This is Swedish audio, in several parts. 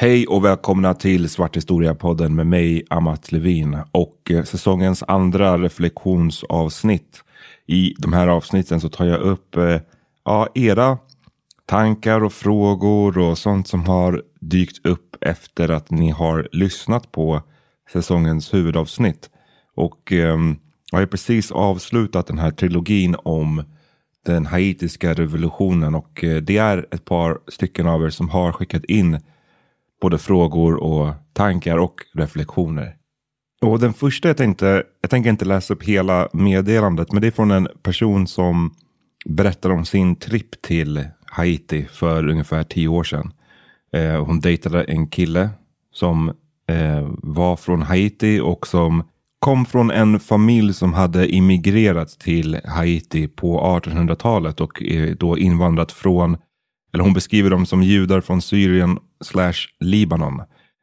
Hej och välkomna till Svart historia-podden med mig, Amat Levin och eh, säsongens andra reflektionsavsnitt. I de här avsnitten så tar jag upp eh, ja, era tankar och frågor och sånt som har dykt upp efter att ni har lyssnat på säsongens huvudavsnitt. Och eh, jag har precis avslutat den här trilogin om den haitiska revolutionen och eh, det är ett par stycken av er som har skickat in både frågor och tankar och reflektioner. Och den första jag tänkte, jag tänker inte läsa upp hela meddelandet, men det är från en person som berättar om sin tripp till Haiti för ungefär tio år sedan. Eh, hon dejtade en kille som eh, var från Haiti och som kom från en familj som hade immigrerat till Haiti på 1800-talet och eh, då invandrat från eller hon beskriver dem som judar från Syrien slash Libanon.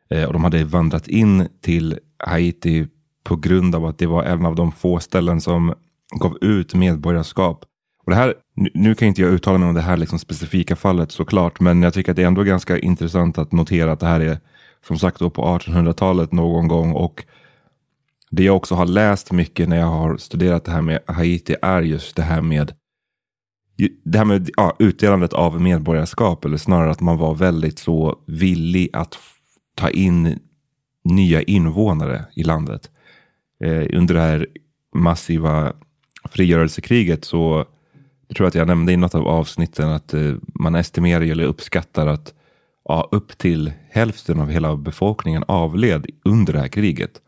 Eh, och de hade vandrat in till Haiti på grund av att det var en av de få ställen som gav ut medborgarskap. Och det här, nu, kan inte jag uttala mig om det här liksom specifika fallet såklart, men jag tycker att det är ändå ganska intressant att notera att det här är som sagt då på 1800-talet någon gång och det jag också har läst mycket när jag har studerat det här med Haiti är just det här med det här med ja, utdelandet av medborgarskap, eller snarare att man var väldigt så villig att ta in nya invånare i landet. Eh, under det här massiva frigörelsekriget så jag tror att jag nämnde i något av avsnitten att eh, man estimerar eller uppskattar att ja, upp till hälften av hela befolkningen avled under det här kriget.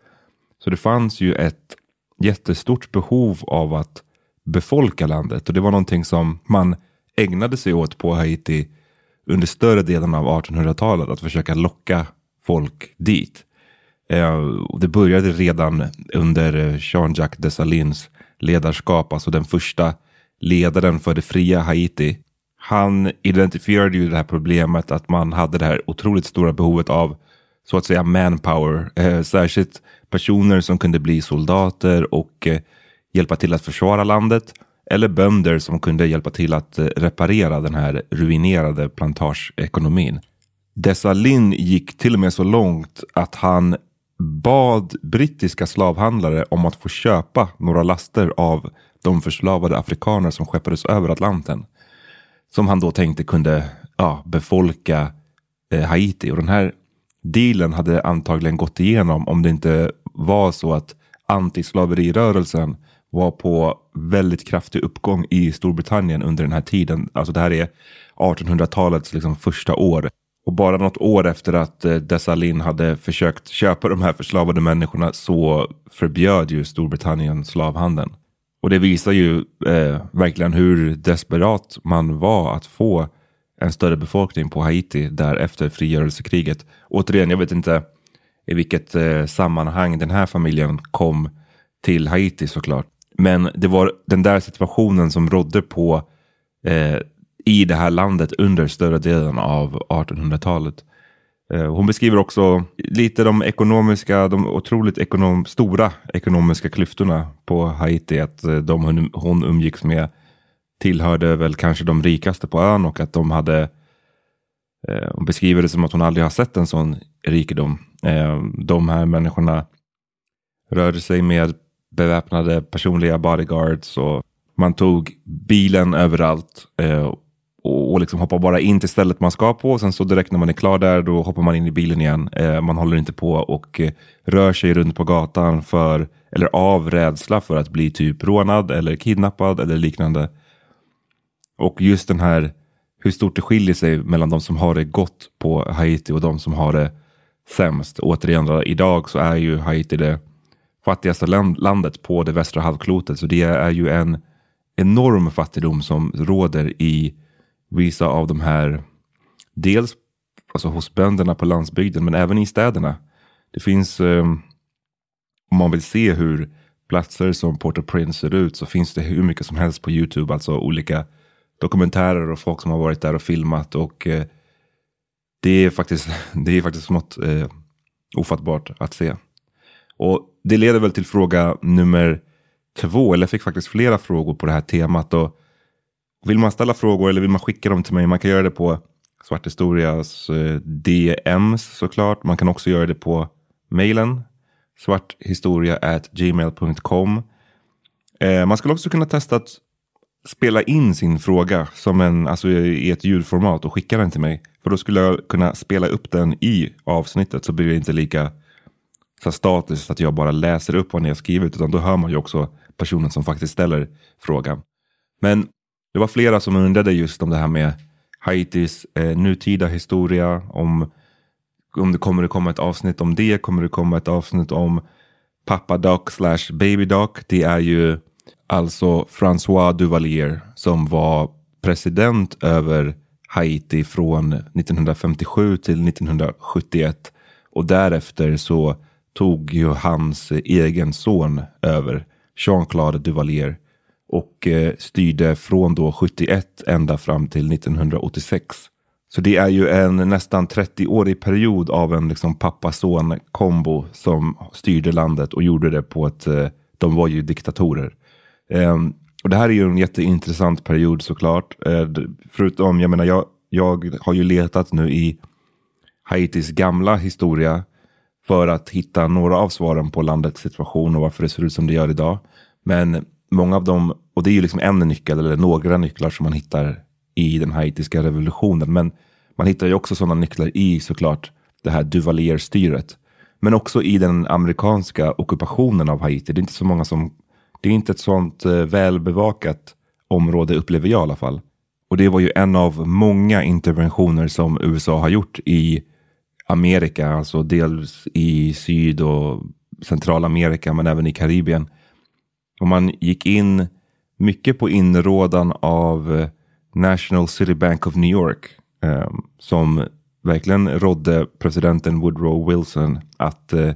Så det fanns ju ett jättestort behov av att befolka landet. Och det var någonting som man ägnade sig åt på Haiti under större delen av 1800-talet. Att försöka locka folk dit. Eh, det började redan under eh, Jean-Jacques Dessalines ledarskap, alltså den första ledaren för det fria Haiti. Han identifierade ju det här problemet att man hade det här otroligt stora behovet av så att säga manpower. Eh, särskilt personer som kunde bli soldater och eh, hjälpa till att försvara landet eller bönder som kunde hjälpa till att eh, reparera den här ruinerade plantageekonomin. Dessalin gick till och med så långt att han bad brittiska slavhandlare om att få köpa några laster av de förslavade afrikaner som skeppades över Atlanten. Som han då tänkte kunde ja, befolka eh, Haiti. Och den här dealen hade antagligen gått igenom om det inte var så att antislaverirörelsen var på väldigt kraftig uppgång i Storbritannien under den här tiden. Alltså det här är 1800-talets liksom första år. Och bara något år efter att eh, Dessalin hade försökt köpa de här förslavade människorna så förbjöd ju Storbritannien slavhandeln. Och det visar ju eh, verkligen hur desperat man var att få en större befolkning på Haiti där efter frigörelsekriget. Återigen, jag vet inte i vilket eh, sammanhang den här familjen kom till Haiti såklart. Men det var den där situationen som rådde på eh, i det här landet under större delen av 1800-talet. Eh, hon beskriver också lite de ekonomiska, de otroligt ekonom, stora ekonomiska klyftorna på Haiti. Att eh, de hon umgicks med tillhörde väl kanske de rikaste på ön och att de hade eh, hon beskriver det som att hon aldrig har sett en sån rikedom. Eh, de här människorna rörde sig med beväpnade personliga bodyguards och man tog bilen överallt eh, och, och liksom hoppar bara in till stället man ska på. Och sen så direkt när man är klar där, då hoppar man in i bilen igen. Eh, man håller inte på och eh, rör sig runt på gatan för, eller av rädsla för att bli typ rånad eller kidnappad eller liknande. Och just den här hur stort det skiljer sig mellan de som har det gott på Haiti och de som har det sämst. Återigen, idag så är ju Haiti det fattigaste landet på det västra halvklotet. Så det är ju en enorm fattigdom som råder i vissa av de här, dels alltså hos bönderna på landsbygden men även i städerna. Det finns, um, om man vill se hur platser som Port-au-Prince ser ut så finns det hur mycket som helst på Youtube. Alltså olika dokumentärer och folk som har varit där och filmat. och uh, det är faktiskt, det är faktiskt något uh, ofattbart att se. Och det leder väl till fråga nummer två, eller jag fick faktiskt flera frågor på det här temat. Och vill man ställa frågor eller vill man skicka dem till mig, man kan göra det på Svart Historias eh, DMs såklart. Man kan också göra det på mejlen svarthistoria@gmail.com. Eh, man skulle också kunna testa att spela in sin fråga som en, alltså i ett ljudformat och skicka den till mig. För då skulle jag kunna spela upp den i avsnittet så blir det inte lika så statiskt att jag bara läser upp vad ni har skrivit utan då hör man ju också personen som faktiskt ställer frågan. Men det var flera som undrade just om det här med Haitis eh, nutida historia. Om, om det kommer att komma ett avsnitt om det. Kommer det komma ett avsnitt om Pappa Doc slash Baby Doc. Det är ju alltså François Duvalier som var president över Haiti från 1957 till 1971. Och därefter så tog ju hans egen son över, Jean-Claude Duvalier och eh, styrde från då 71 ända fram till 1986. Så det är ju en nästan 30-årig period av en liksom pappa-son kombo som styrde landet och gjorde det på ett, eh, de var ju diktatorer. Ehm, och det här är ju en jätteintressant period såklart. Eh, förutom, jag menar, jag, jag har ju letat nu i Haitis gamla historia för att hitta några av svaren på landets situation och varför det ser ut som det gör idag. Men många av dem, och det är ju liksom en nyckel eller några nycklar som man hittar i den haitiska revolutionen. Men man hittar ju också sådana nycklar i såklart det här Duvalier-styret. Men också i den amerikanska ockupationen av Haiti. Det är inte så många som, det är inte ett sådant eh, välbevakat område upplever jag i alla fall. Och det var ju en av många interventioner som USA har gjort i Amerika, alltså dels i Syd och Centralamerika men även i Karibien. Och man gick in mycket på inrådan av eh, National City Bank of New York. Eh, som verkligen rådde presidenten Woodrow Wilson att eh,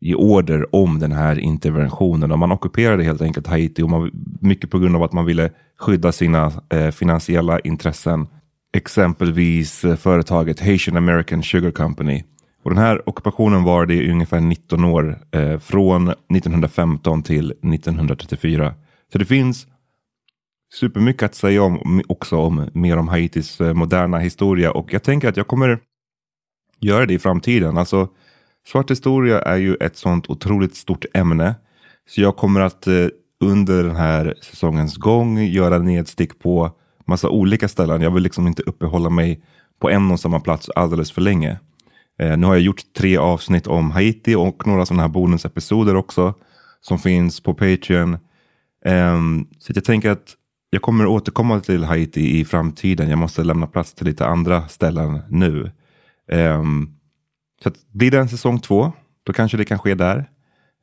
ge order om den här interventionen. Och man ockuperade helt enkelt Haiti och man, mycket på grund av att man ville skydda sina eh, finansiella intressen. Exempelvis eh, företaget Haitian American Sugar Company och den här ockupationen var det i ungefär 19 år, eh, från 1915 till 1934. Så det finns supermycket att säga om också om mer om Haitis eh, moderna historia och jag tänker att jag kommer göra det i framtiden. Alltså svart historia är ju ett sånt otroligt stort ämne. Så jag kommer att eh, under den här säsongens gång göra nedstick på massa olika ställen. Jag vill liksom inte uppehålla mig på en och samma plats alldeles för länge. Eh, nu har jag gjort tre avsnitt om Haiti och några sådana här bonusepisoder också som finns på Patreon. Eh, så jag tänker att jag kommer återkomma till Haiti i framtiden. Jag måste lämna plats till lite andra ställen nu. Eh, så att blir det en säsong två, då kanske det kan ske där.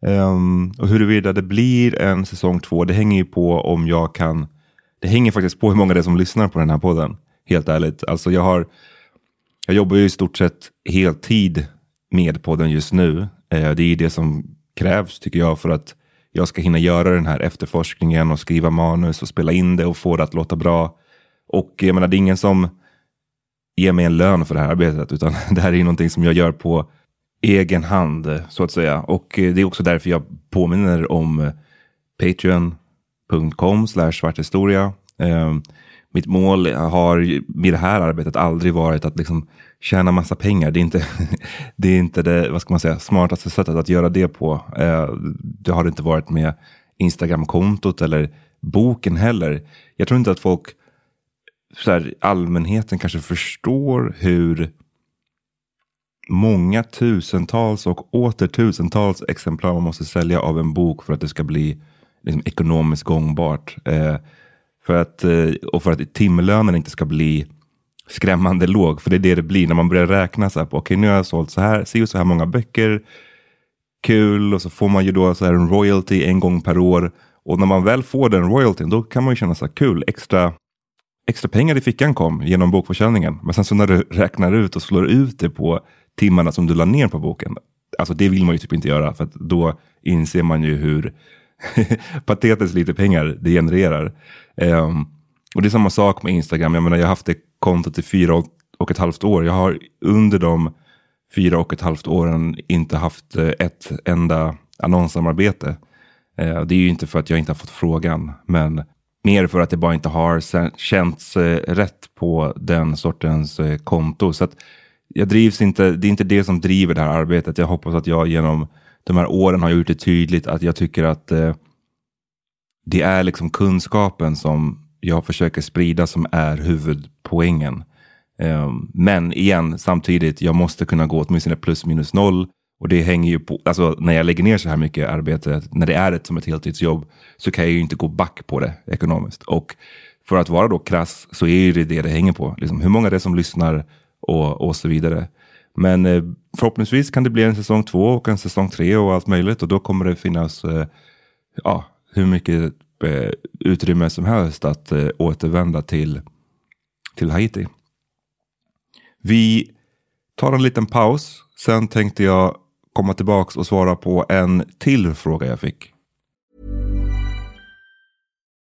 Um, och huruvida det blir en säsong två, det hänger ju på om jag kan. Det hänger faktiskt på hur många det är som lyssnar på den här podden. Helt ärligt. Alltså jag har jag jobbar ju i stort sett heltid med podden just nu. Eh, det är det som krävs tycker jag för att jag ska hinna göra den här efterforskningen och skriva manus och spela in det och få det att låta bra. Och jag menar, det är ingen som ger mig en lön för det här arbetet, utan det här är ju någonting som jag gör på egen hand, så att säga. Och eh, det är också därför jag påminner om Patreon, patreon.com svarthistoria. Eh, mitt mål har med det här arbetet aldrig varit att liksom tjäna massa pengar. Det är inte det, är inte det vad ska man säga, smartaste sättet att göra det på. Ehm, det har det inte varit med Instagram-kontot eller boken heller. Jag tror inte att folk, så här, allmänheten kanske förstår hur många tusentals och åter tusentals exemplar man måste sälja av en bok för att det ska bli liksom, ekonomiskt gångbart. Eh, för att, eh, och för att timlönen inte ska bli skrämmande låg. För det är det det blir när man börjar räkna så här på, okej okay, nu har jag sålt så här, si så här många böcker, kul och så får man ju då så här en royalty en gång per år. Och när man väl får den royaltyn då kan man ju känna så här kul, extra, extra pengar i fickan kom genom bokförsäljningen. Men sen så när du räknar ut och slår ut det på timmarna som du la ner på boken. Alltså det vill man ju typ inte göra för att då inser man ju hur patetiskt lite pengar det genererar. Um, och det är samma sak med Instagram. Jag menar jag har haft det kontot i fyra och ett halvt år. Jag har under de fyra och ett halvt åren inte haft eh, ett enda annonssamarbete. Uh, det är ju inte för att jag inte har fått frågan, men mer för att det bara inte har känts uh, rätt på den sortens uh, konto. Så att jag drivs inte, det är inte det som driver det här arbetet. Jag hoppas att jag genom de här åren har gjort det tydligt att jag tycker att eh, det är liksom kunskapen som jag försöker sprida som är huvudpoängen. Eh, men igen, samtidigt, jag måste kunna gå åtminstone plus minus noll. Och det hänger ju på, alltså när jag lägger ner så här mycket arbete, när det är ett som ett heltidsjobb, så kan jag ju inte gå back på det ekonomiskt. Och för att vara då krass så är det det det hänger på. Liksom, hur många det är som lyssnar, och, och så vidare. Men eh, förhoppningsvis kan det bli en säsong två och en säsong tre och allt möjligt och då kommer det finnas eh, ja, hur mycket eh, utrymme som helst att eh, återvända till, till Haiti. Vi tar en liten paus. Sen tänkte jag komma tillbaka och svara på en till fråga jag fick.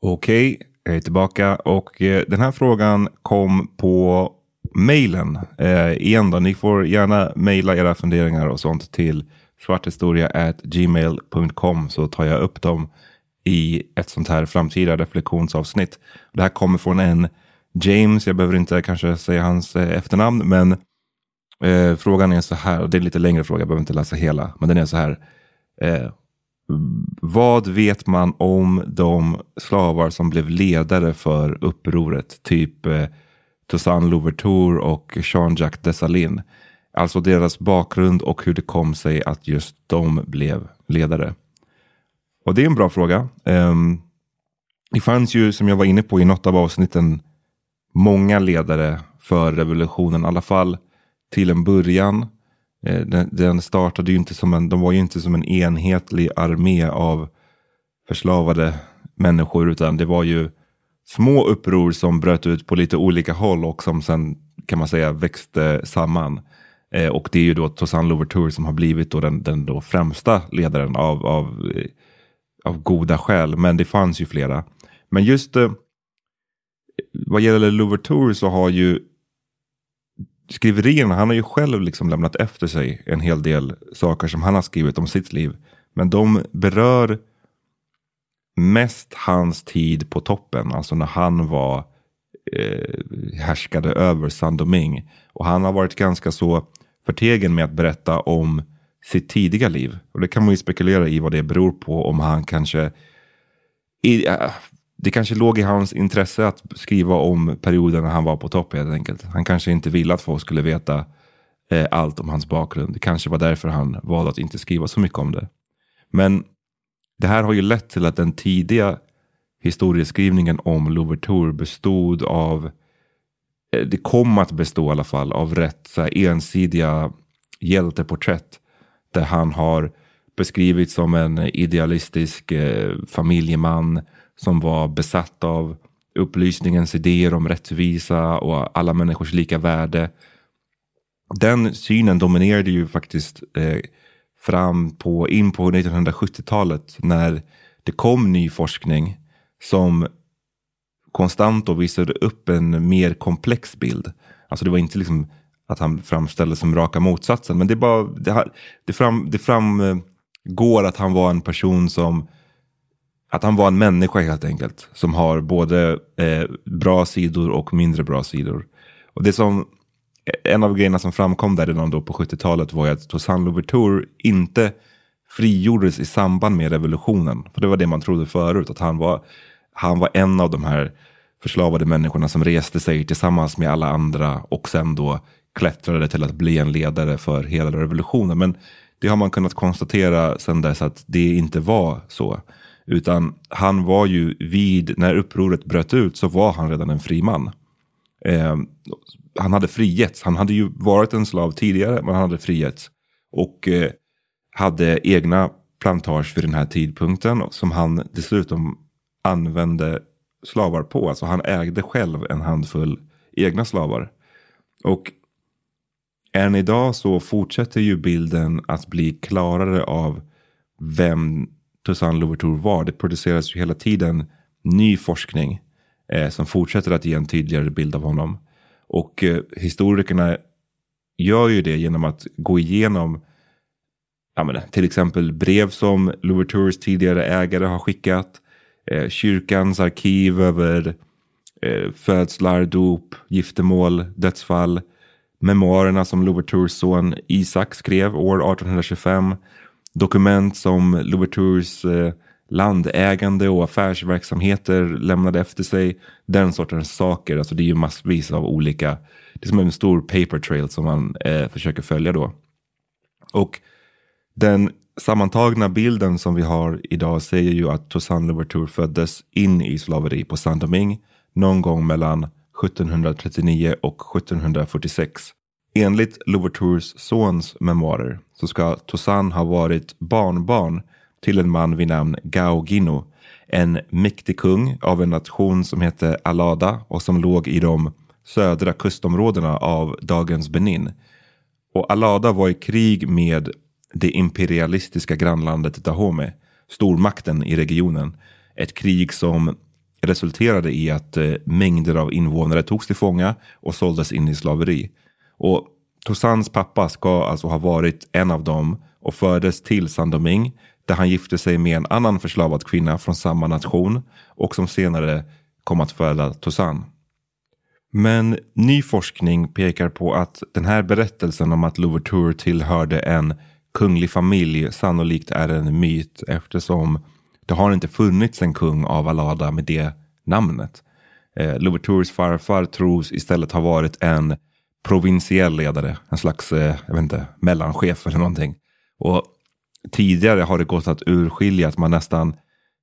Okej, okay, jag är tillbaka och eh, den här frågan kom på mejlen. Eh, igen då, ni får gärna mejla era funderingar och sånt till svarthistoria@gmail.com så tar jag upp dem i ett sånt här framtida reflektionsavsnitt. Det här kommer från en James, jag behöver inte kanske säga hans eh, efternamn, men eh, frågan är så här, och det är en lite längre fråga, jag behöver inte läsa hela, men den är så här. Eh, vad vet man om de slavar som blev ledare för upproret? Typ eh, Toussaint Louverture och Jean-Jacques Dessalines. Alltså deras bakgrund och hur det kom sig att just de blev ledare. Och det är en bra fråga. Um, det fanns ju, som jag var inne på i något av avsnitten, många ledare för revolutionen. I alla fall till en början. Eh, den, den, startade ju inte som en, de var ju inte som en enhetlig armé av förslavade människor, utan det var ju små uppror som bröt ut på lite olika håll och som sen kan man säga växte samman. Eh, och det är ju då Toussaint Louverture som har blivit då den, den då främsta ledaren av, av, eh, av goda skäl. Men det fanns ju flera. Men just eh, vad gäller Louverture så har ju skriverierna, han har ju själv liksom lämnat efter sig en hel del saker som han har skrivit om sitt liv. Men de berör mest hans tid på toppen, alltså när han var eh, härskade över Sandoming. Och han har varit ganska så förtegen med att berätta om sitt tidiga liv. Och det kan man ju spekulera i vad det beror på. Om han kanske... I, äh, det kanske låg i hans intresse att skriva om perioden när han var på topp helt enkelt. Han kanske inte ville att folk skulle veta eh, allt om hans bakgrund. Det kanske var därför han valde att inte skriva så mycket om det. Men det här har ju lett till att den tidiga historieskrivningen om Louverture bestod av eh, det kom att bestå i alla fall av rätt så här, ensidiga hjälteporträtt där han har beskrivits som en eh, idealistisk eh, familjeman som var besatt av upplysningens idéer om rättvisa och alla människors lika värde. Den synen dominerade ju faktiskt eh, fram på, in på 1970-talet när det kom ny forskning som konstant då visade upp en mer komplex bild. Alltså det var inte liksom att han framställdes som raka motsatsen. Men det, bara, det, det, fram, det framgår att han var en person som att han var en människa helt enkelt. Som har både eh, bra sidor och mindre bra sidor. Och det som, eh, en av grejerna som framkom där redan då på 70-talet var ju att Toussaint Louverture inte frigjordes i samband med revolutionen. För det var det man trodde förut, att han var, han var en av de här förslavade människorna som reste sig tillsammans med alla andra och sen då klättrade till att bli en ledare för hela revolutionen. Men det har man kunnat konstatera sen dess att det inte var så. Utan han var ju vid, när upproret bröt ut så var han redan en fri man. Eh, han hade frigetts. Han hade ju varit en slav tidigare men han hade frigetts. Och eh, hade egna plantage vid den här tidpunkten som han dessutom använde slavar på. Alltså han ägde själv en handfull egna slavar. Och än idag så fortsätter ju bilden att bli klarare av vem Toussaint Louverture var. Det produceras ju hela tiden ny forskning eh, som fortsätter att ge en tydligare bild av honom. Och eh, historikerna gör ju det genom att gå igenom ja, men, till exempel brev som Louvertures tidigare ägare har skickat. Eh, kyrkans arkiv över eh, födslar, dop, giftermål, dödsfall. Memoarerna som Louvertures son Isak skrev år 1825 dokument som Louvertures eh, landägande och affärsverksamheter lämnade efter sig. Den sortens saker. Alltså det är ju massvis av olika. Det är som en stor paper trail som man eh, försöker följa då. Och den sammantagna bilden som vi har idag säger ju att Toussaint Louverture föddes in i slaveri på Saint-Domingue någon gång mellan 1739 och 1746. Enligt Louvertures sons memoarer så ska Toussaint ha varit barnbarn till en man vid namn Gao Gino. En mäktig kung av en nation som hette Alada och som låg i de södra kustområdena av dagens Benin. Och Alada var i krig med det imperialistiska grannlandet Dahomey, stormakten i regionen. Ett krig som resulterade i att eh, mängder av invånare togs till fånga och såldes in i slaveri. Och Toussaints pappa ska alltså ha varit en av dem och fördes till Sandoming där han gifte sig med en annan förslavad kvinna från samma nation och som senare kom att föda Toussaint. Men ny forskning pekar på att den här berättelsen om att Louverture tillhörde en kunglig familj sannolikt är en myt eftersom det har inte funnits en kung av Alada med det namnet. Eh, Louvertures farfar tros istället ha varit en provinsiell ledare, en slags eh, jag vet inte, mellanchef eller någonting. Och tidigare har det gått att urskilja att man nästan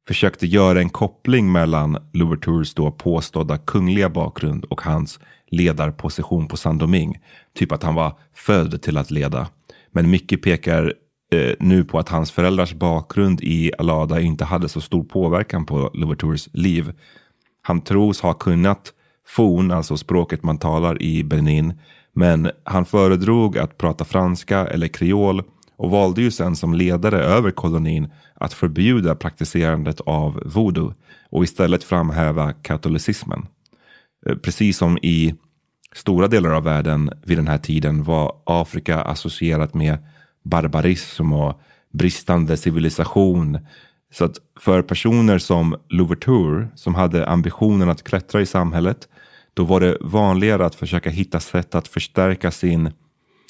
försökte göra en koppling mellan Louvertures då påstådda kungliga bakgrund och hans ledarposition på Saint-Domingue. Typ att han var född till att leda. Men mycket pekar eh, nu på att hans föräldrars bakgrund i Alada inte hade så stor påverkan på Louvertures liv. Han tros ha kunnat fon, alltså språket man talar i Benin, men han föredrog att prata franska eller kreol och valde ju sen som ledare över kolonin att förbjuda praktiserandet av voodoo och istället framhäva katolicismen. Eh, precis som i stora delar av världen vid den här tiden var Afrika associerat med barbarism och bristande civilisation. Så att för personer som Louverture som hade ambitionen att klättra i samhället då var det vanligare att försöka hitta sätt att förstärka sin,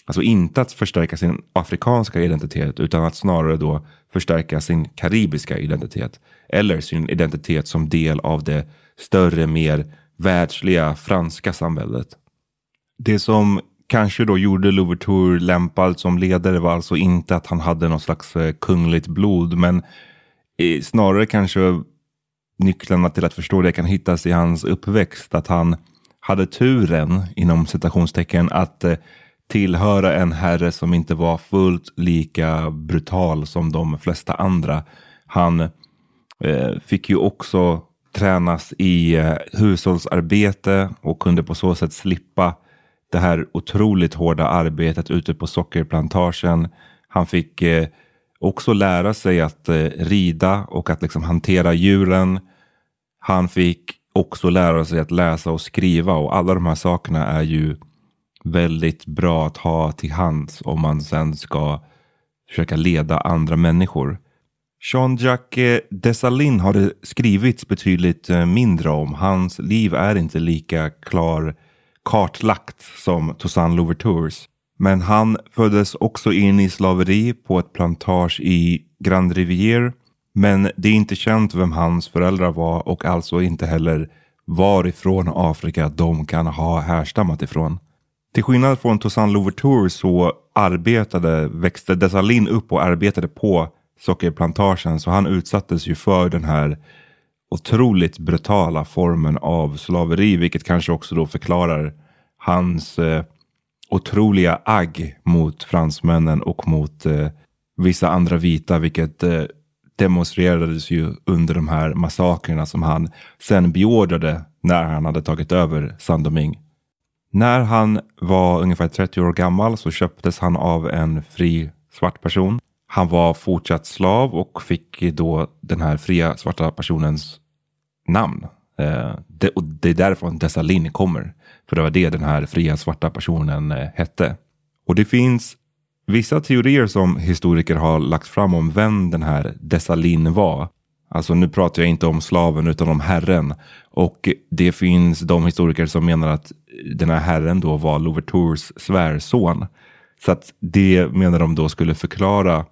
alltså inte att förstärka sin afrikanska identitet utan att snarare då förstärka sin karibiska identitet. Eller sin identitet som del av det större, mer världsliga franska samhället. Det som kanske då gjorde Louverture lämpad som ledare var alltså inte att han hade någon slags eh, kungligt blod, men eh, snarare kanske nycklarna till att förstå det kan hittas i hans uppväxt. Att han hade turen, inom citationstecken, att eh, tillhöra en herre som inte var fullt lika brutal som de flesta andra. Han eh, fick ju också tränas i eh, hushållsarbete och kunde på så sätt slippa det här otroligt hårda arbetet ute på sockerplantagen. Han fick eh, också lära sig att eh, rida och att liksom hantera djuren. Han fick också lära sig att läsa och skriva och alla de här sakerna är ju väldigt bra att ha till hands om man sen ska försöka leda andra människor. Jean-Jacques Dessalines har det skrivits betydligt eh, mindre om. Hans liv är inte lika klar kartlagt som Toussaint Louvertures. Men han föddes också in i slaveri på ett plantage i Grand Rivière. Men det är inte känt vem hans föräldrar var och alltså inte heller varifrån Afrika de kan ha härstammat ifrån. Till skillnad från Toussaint Louverture så arbetade, växte Dessalines upp och arbetade på sockerplantagen så han utsattes ju för den här otroligt brutala formen av slaveri vilket kanske också då förklarar hans eh, otroliga agg mot fransmännen och mot eh, vissa andra vita vilket eh, demonstrerades ju under de här massakrerna som han sen beordrade när han hade tagit över Sandoming. När han var ungefär 30 år gammal så köptes han av en fri svart person. Han var fortsatt slav och fick då den här fria svarta personens namn. Eh, det, och det är därifrån Dessalin kommer. För det var det den här fria svarta personen eh, hette. Och det finns vissa teorier som historiker har lagt fram om vem den här Dessalin var. Alltså nu pratar jag inte om slaven utan om herren. Och det finns de historiker som menar att den här herren då var Louvertures svärson. Så att det menar de då skulle förklara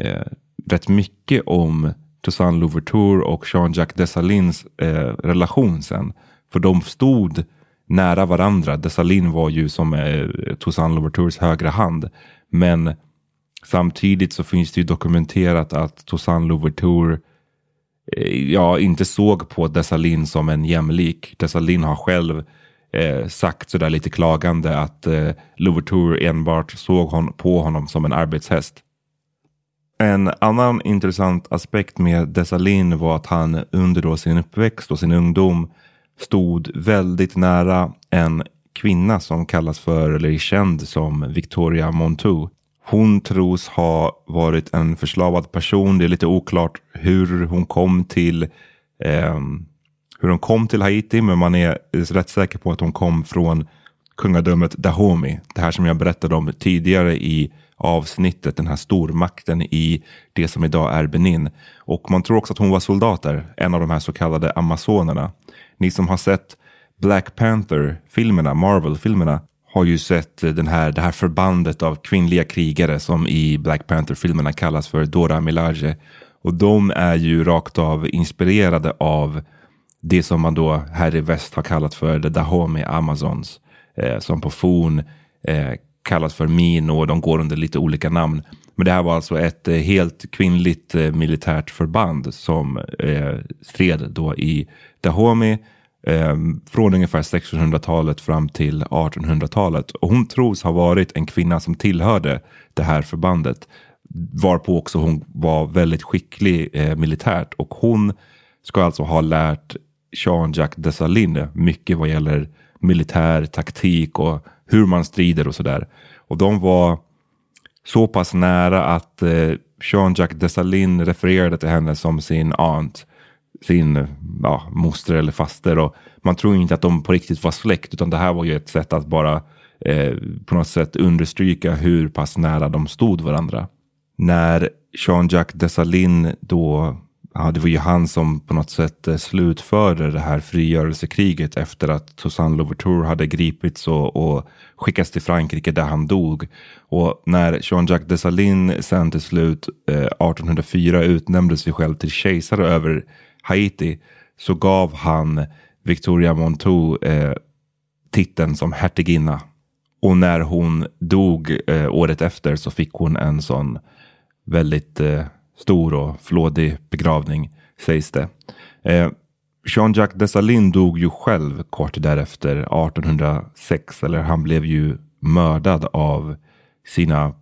eh, rätt mycket om Toussaint Louverture och Jean-Jacques Dessalines eh, relation sen. För de stod nära varandra. Dessalines var ju som eh, Toussaint Louvertures högra hand. Men samtidigt så finns det ju dokumenterat att Toussaint Louverture eh, ja, inte såg på Dessalin som en jämlik. Dessalin har själv eh, sagt sådär lite klagande att eh, Louverture enbart såg hon, på honom som en arbetshäst. En annan intressant aspekt med Dessalin var att han under då sin uppväxt och sin ungdom stod väldigt nära en kvinna som kallas för, eller är känd som Victoria Montou. Hon tros ha varit en förslavad person. Det är lite oklart hur hon kom till eh, hur hon kom till Haiti, men man är rätt säker på att hon kom från kungadömet Dahomey. Det här som jag berättade om tidigare i avsnittet, den här stormakten i det som idag är Benin. Och man tror också att hon var soldat där, en av de här så kallade amazonerna. Ni som har sett Black Panther-filmerna, Marvel-filmerna, har ju sett eh, den här, det här förbandet av kvinnliga krigare som i Black Panther-filmerna kallas för Dora Milaje. Och de är ju rakt av inspirerade av det som man då här i väst har kallat för The Dahomey Amazons. Eh, som på forn eh, kallas för Mino och de går under lite olika namn. Men det här var alltså ett eh, helt kvinnligt eh, militärt förband som eh, stred då i Dahomey eh, från ungefär 1600-talet fram till 1800-talet. Och hon tros ha varit en kvinna som tillhörde det här förbandet. Varpå också hon var väldigt skicklig eh, militärt. Och hon ska alltså ha lärt Jean-Jacques Dessalines mycket vad gäller militär taktik och hur man strider och sådär. Och de var så pass nära att eh, Jean-Jacques Dessalines refererade till henne som sin aunt sin ja, moster eller faster. Och man tror inte att de på riktigt var släkt, utan det här var ju ett sätt att bara eh, på något sätt understryka hur pass nära de stod varandra. När Jean-Jacques Dessalines då ja, det var ju han som på något sätt eh, slutförde det här frigörelsekriget efter att Toussaint Louverture hade gripits och, och skickats till Frankrike där han dog. Och när Jean-Jacques Dessalines sen till slut eh, 1804 utnämnde sig själv till kejsare över Haiti så gav han Victoria Montou eh, titeln som hertiginna. Och när hon dog eh, året efter så fick hon en sån väldigt eh, stor och flådig begravning sägs det. Eh, Jean-Jacques Dessalines dog ju själv kort därefter, 1806. Eller han blev ju mördad av sina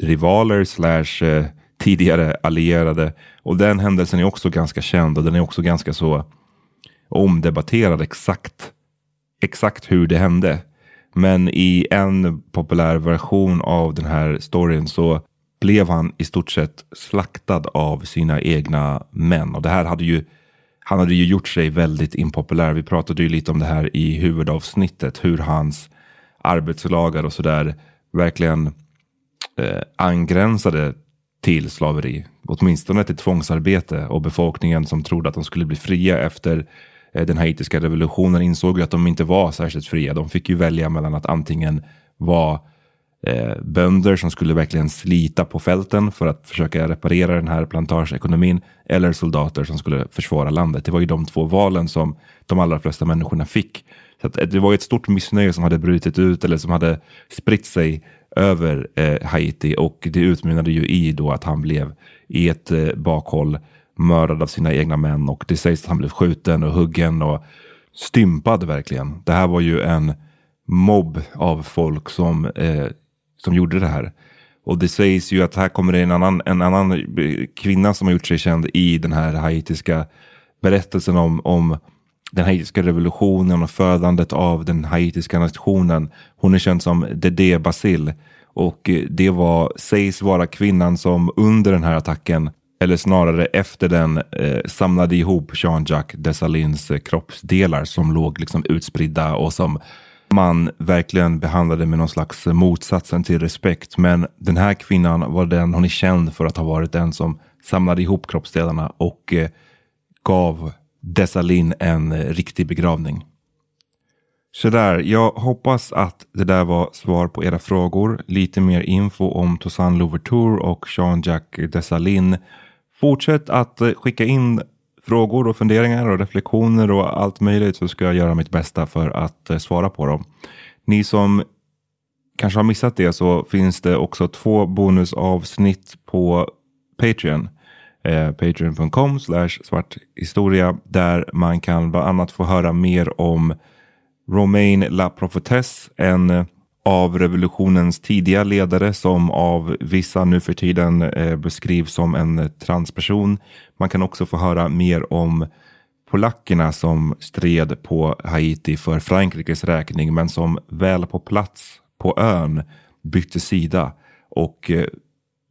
rivaler slash eh, tidigare allierade. Och den händelsen är också ganska känd och den är också ganska så omdebatterad exakt, exakt hur det hände. Men i en populär version av den här storyn så blev han i stort sett slaktad av sina egna män. Och det här hade ju, han hade ju gjort sig väldigt impopulär. Vi pratade ju lite om det här i huvudavsnittet, hur hans arbetslagar och sådär verkligen eh, angränsade till slaveri. Åtminstone till tvångsarbete och befolkningen som trodde att de skulle bli fria efter eh, den haitiska revolutionen insåg ju att de inte var särskilt fria. De fick ju välja mellan att antingen vara eh, bönder som skulle verkligen slita på fälten för att försöka reparera den här plantageekonomin eller soldater som skulle försvara landet. Det var ju de två valen som de allra flesta människorna fick. Så att, eh, det var ett stort missnöje som hade brutit ut eller som hade spritt sig över eh, Haiti och det utmynnade ju i då att han blev i ett eh, bakhåll mördad av sina egna män och det sägs att han blev skjuten och huggen och stympad verkligen. Det här var ju en mobb av folk som eh, som gjorde det här. Och det sägs ju att här kommer det en annan, en annan eh, kvinna som har gjort sig känd i den här haitiska berättelsen om, om den haitiska revolutionen och födandet av den haitiska nationen. Hon är känd som Dede Basil. Och eh, det var, sägs vara kvinnan som under den här attacken, eller snarare efter den, eh, samlade ihop Jean-Jacques Dessalins eh, kroppsdelar som låg liksom utspridda och som man verkligen behandlade med någon slags motsatsen till respekt. Men den här kvinnan var den, hon är känd för att ha varit den som samlade ihop kroppsdelarna och eh, gav Dessalin en eh, riktig begravning. Så där, jag hoppas att det där var svar på era frågor. Lite mer info om Toussaint Louverture och Jean-Jacques Dessalin. Fortsätt att eh, skicka in frågor och funderingar och reflektioner och allt möjligt så ska jag göra mitt bästa för att eh, svara på dem. Ni som kanske har missat det så finns det också två bonusavsnitt på Patreon. Eh, Patreon.com slash svarthistoria där man kan bland annat få höra mer om Romain La Profetesse, en av revolutionens tidiga ledare som av vissa nu för tiden eh, beskrivs som en transperson. Man kan också få höra mer om polackerna som stred på Haiti för Frankrikes räkning men som väl på plats på ön bytte sida och eh,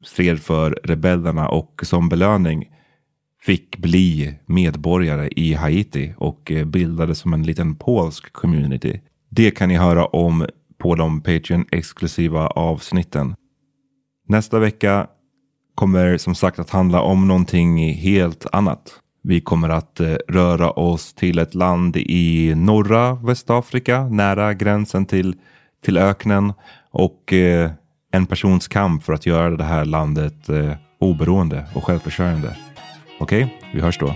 stred för rebellerna och som belöning fick bli medborgare i Haiti och eh, bildade som en liten polsk community. Det kan ni höra om på de Patreon-exklusiva avsnitten. Nästa vecka kommer som sagt att handla om någonting helt annat. Vi kommer att eh, röra oss till ett land i norra Västafrika, nära gränsen till, till öknen och eh, en persons kamp för att göra det här landet eh, oberoende och självförsörjande. Okej, okay? vi hörs då.